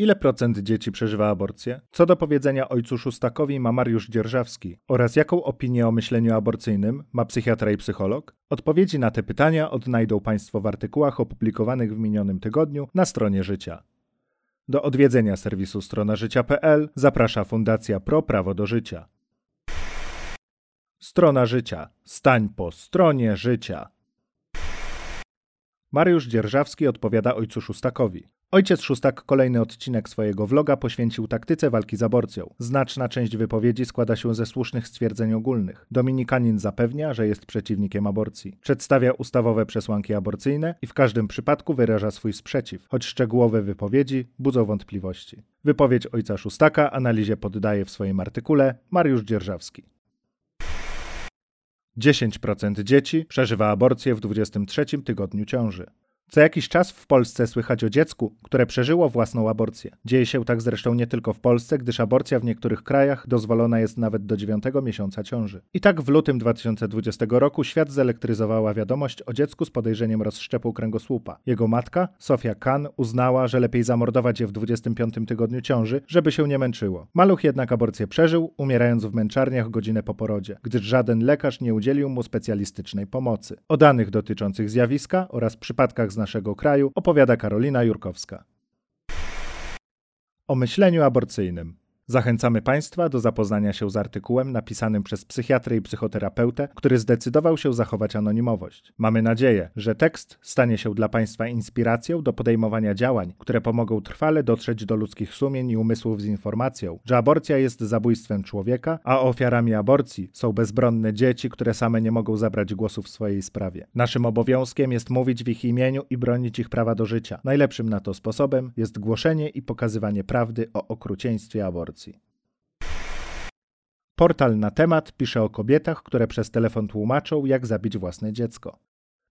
Ile procent dzieci przeżywa aborcję? Co do powiedzenia ojcu Szustakowi ma Mariusz Dzierżawski oraz jaką opinię o myśleniu aborcyjnym ma psychiatra i psycholog? Odpowiedzi na te pytania odnajdą Państwo w artykułach opublikowanych w minionym tygodniu na stronie Życia. Do odwiedzenia serwisu życia.pl zaprasza Fundacja Pro Prawo do Życia. Strona Życia. Stań po stronie Życia. Mariusz Dzierżawski odpowiada ojcu Szustakowi. Ojciec Szustak kolejny odcinek swojego vloga poświęcił taktyce walki z aborcją. Znaczna część wypowiedzi składa się ze słusznych stwierdzeń ogólnych. Dominikanin zapewnia, że jest przeciwnikiem aborcji. Przedstawia ustawowe przesłanki aborcyjne i w każdym przypadku wyraża swój sprzeciw, choć szczegółowe wypowiedzi budzą wątpliwości. Wypowiedź ojca Szustaka analizie poddaje w swoim artykule Mariusz Dzierżawski. 10% dzieci przeżywa aborcję w 23 tygodniu ciąży. Co jakiś czas w Polsce słychać o dziecku, które przeżyło własną aborcję. Dzieje się tak zresztą nie tylko w Polsce, gdyż aborcja w niektórych krajach dozwolona jest nawet do dziewiątego miesiąca ciąży. I tak w lutym 2020 roku świat zelektryzowała wiadomość o dziecku z podejrzeniem rozszczepu kręgosłupa. Jego matka, Sofia Kahn, uznała, że lepiej zamordować je w 25 tygodniu ciąży, żeby się nie męczyło. Maluch jednak aborcję przeżył, umierając w męczarniach godzinę po porodzie, gdyż żaden lekarz nie udzielił mu specjalistycznej pomocy. O danych dotyczących zjawiska oraz przypadkach naszego kraju opowiada Karolina Jurkowska. O myśleniu aborcyjnym. Zachęcamy Państwa do zapoznania się z artykułem napisanym przez psychiatrę i psychoterapeutę, który zdecydował się zachować anonimowość. Mamy nadzieję, że tekst stanie się dla Państwa inspiracją do podejmowania działań, które pomogą trwale dotrzeć do ludzkich sumień i umysłów z informacją, że aborcja jest zabójstwem człowieka, a ofiarami aborcji są bezbronne dzieci, które same nie mogą zabrać głosu w swojej sprawie. Naszym obowiązkiem jest mówić w ich imieniu i bronić ich prawa do życia. Najlepszym na to sposobem jest głoszenie i pokazywanie prawdy o okrucieństwie aborcji. Portal na temat pisze o kobietach, które przez telefon tłumaczą, jak zabić własne dziecko.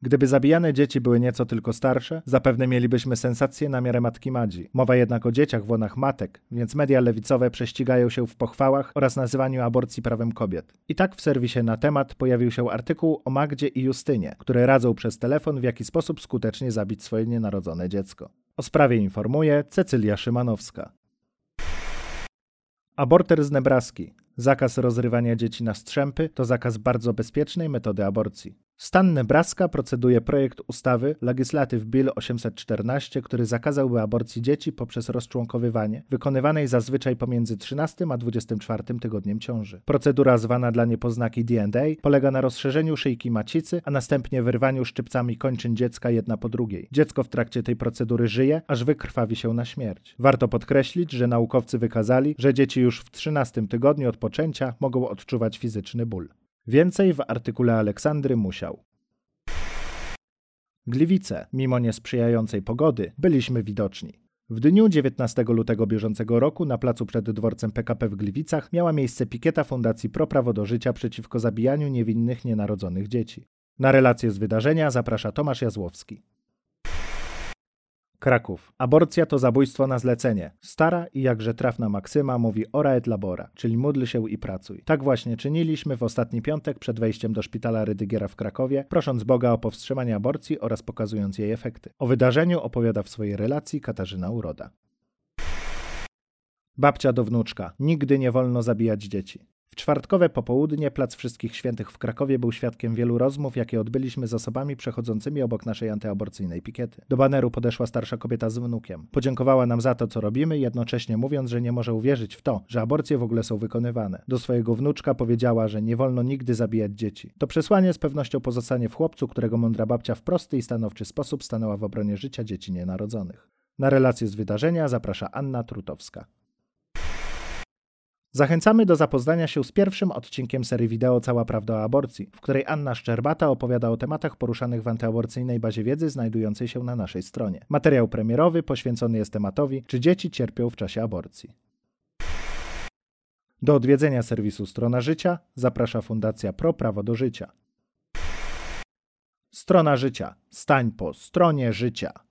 Gdyby zabijane dzieci były nieco tylko starsze, zapewne mielibyśmy sensację na miarę matki Madzi. Mowa jednak o dzieciach w łonach matek, więc media lewicowe prześcigają się w pochwałach oraz nazywaniu aborcji prawem kobiet. I tak w serwisie na temat pojawił się artykuł o Magdzie i Justynie, które radzą przez telefon w jaki sposób skutecznie zabić swoje nienarodzone dziecko. O sprawie informuje Cecylia Szymanowska. Aborter z Nebraski. Zakaz rozrywania dzieci na strzępy to zakaz bardzo bezpiecznej metody aborcji. Stan Nebraska proceduje projekt ustawy Legislative Bill 814, który zakazałby aborcji dzieci poprzez rozczłonkowywanie, wykonywanej zazwyczaj pomiędzy 13 a 24 tygodniem ciąży. Procedura zwana dla niepoznaki D&A polega na rozszerzeniu szyjki macicy, a następnie wyrwaniu szczypcami kończyn dziecka jedna po drugiej. Dziecko w trakcie tej procedury żyje, aż wykrwawi się na śmierć. Warto podkreślić, że naukowcy wykazali, że dzieci już w 13 tygodniu od poczęcia mogą odczuwać fizyczny ból. Więcej w artykule Aleksandry Musiał. Gliwice, mimo niesprzyjającej pogody, byliśmy widoczni. W dniu 19 lutego bieżącego roku na placu przed dworcem PKP w Gliwicach miała miejsce pikieta Fundacji Pro Prawo do Życia przeciwko zabijaniu niewinnych nienarodzonych dzieci. Na relację z wydarzenia zaprasza Tomasz Jazłowski. Kraków. Aborcja to zabójstwo na zlecenie. Stara i jakże trafna maksyma mówi ora et labora, czyli módl się i pracuj. Tak właśnie czyniliśmy w ostatni piątek przed wejściem do szpitala Rydygiera w Krakowie, prosząc Boga o powstrzymanie aborcji oraz pokazując jej efekty. O wydarzeniu opowiada w swojej relacji Katarzyna Uroda. Babcia do wnuczka. Nigdy nie wolno zabijać dzieci czwartkowe popołudnie Plac Wszystkich Świętych w Krakowie był świadkiem wielu rozmów, jakie odbyliśmy z osobami przechodzącymi obok naszej antyaborcyjnej pikiety. Do baneru podeszła starsza kobieta z wnukiem. Podziękowała nam za to, co robimy, jednocześnie mówiąc, że nie może uwierzyć w to, że aborcje w ogóle są wykonywane. Do swojego wnuczka powiedziała, że nie wolno nigdy zabijać dzieci. To przesłanie z pewnością pozostanie w chłopcu, którego mądra babcia w prosty i stanowczy sposób stanęła w obronie życia dzieci nienarodzonych. Na relację z wydarzenia zaprasza Anna Trutowska. Zachęcamy do zapoznania się z pierwszym odcinkiem serii wideo Cała Prawda o Aborcji, w której Anna Szczerbata opowiada o tematach poruszanych w antyaborcyjnej bazie wiedzy znajdującej się na naszej stronie. Materiał premierowy poświęcony jest tematowi, czy dzieci cierpią w czasie aborcji. Do odwiedzenia serwisu Strona Życia zaprasza Fundacja Pro Prawo do Życia. Strona Życia. Stań po stronie życia.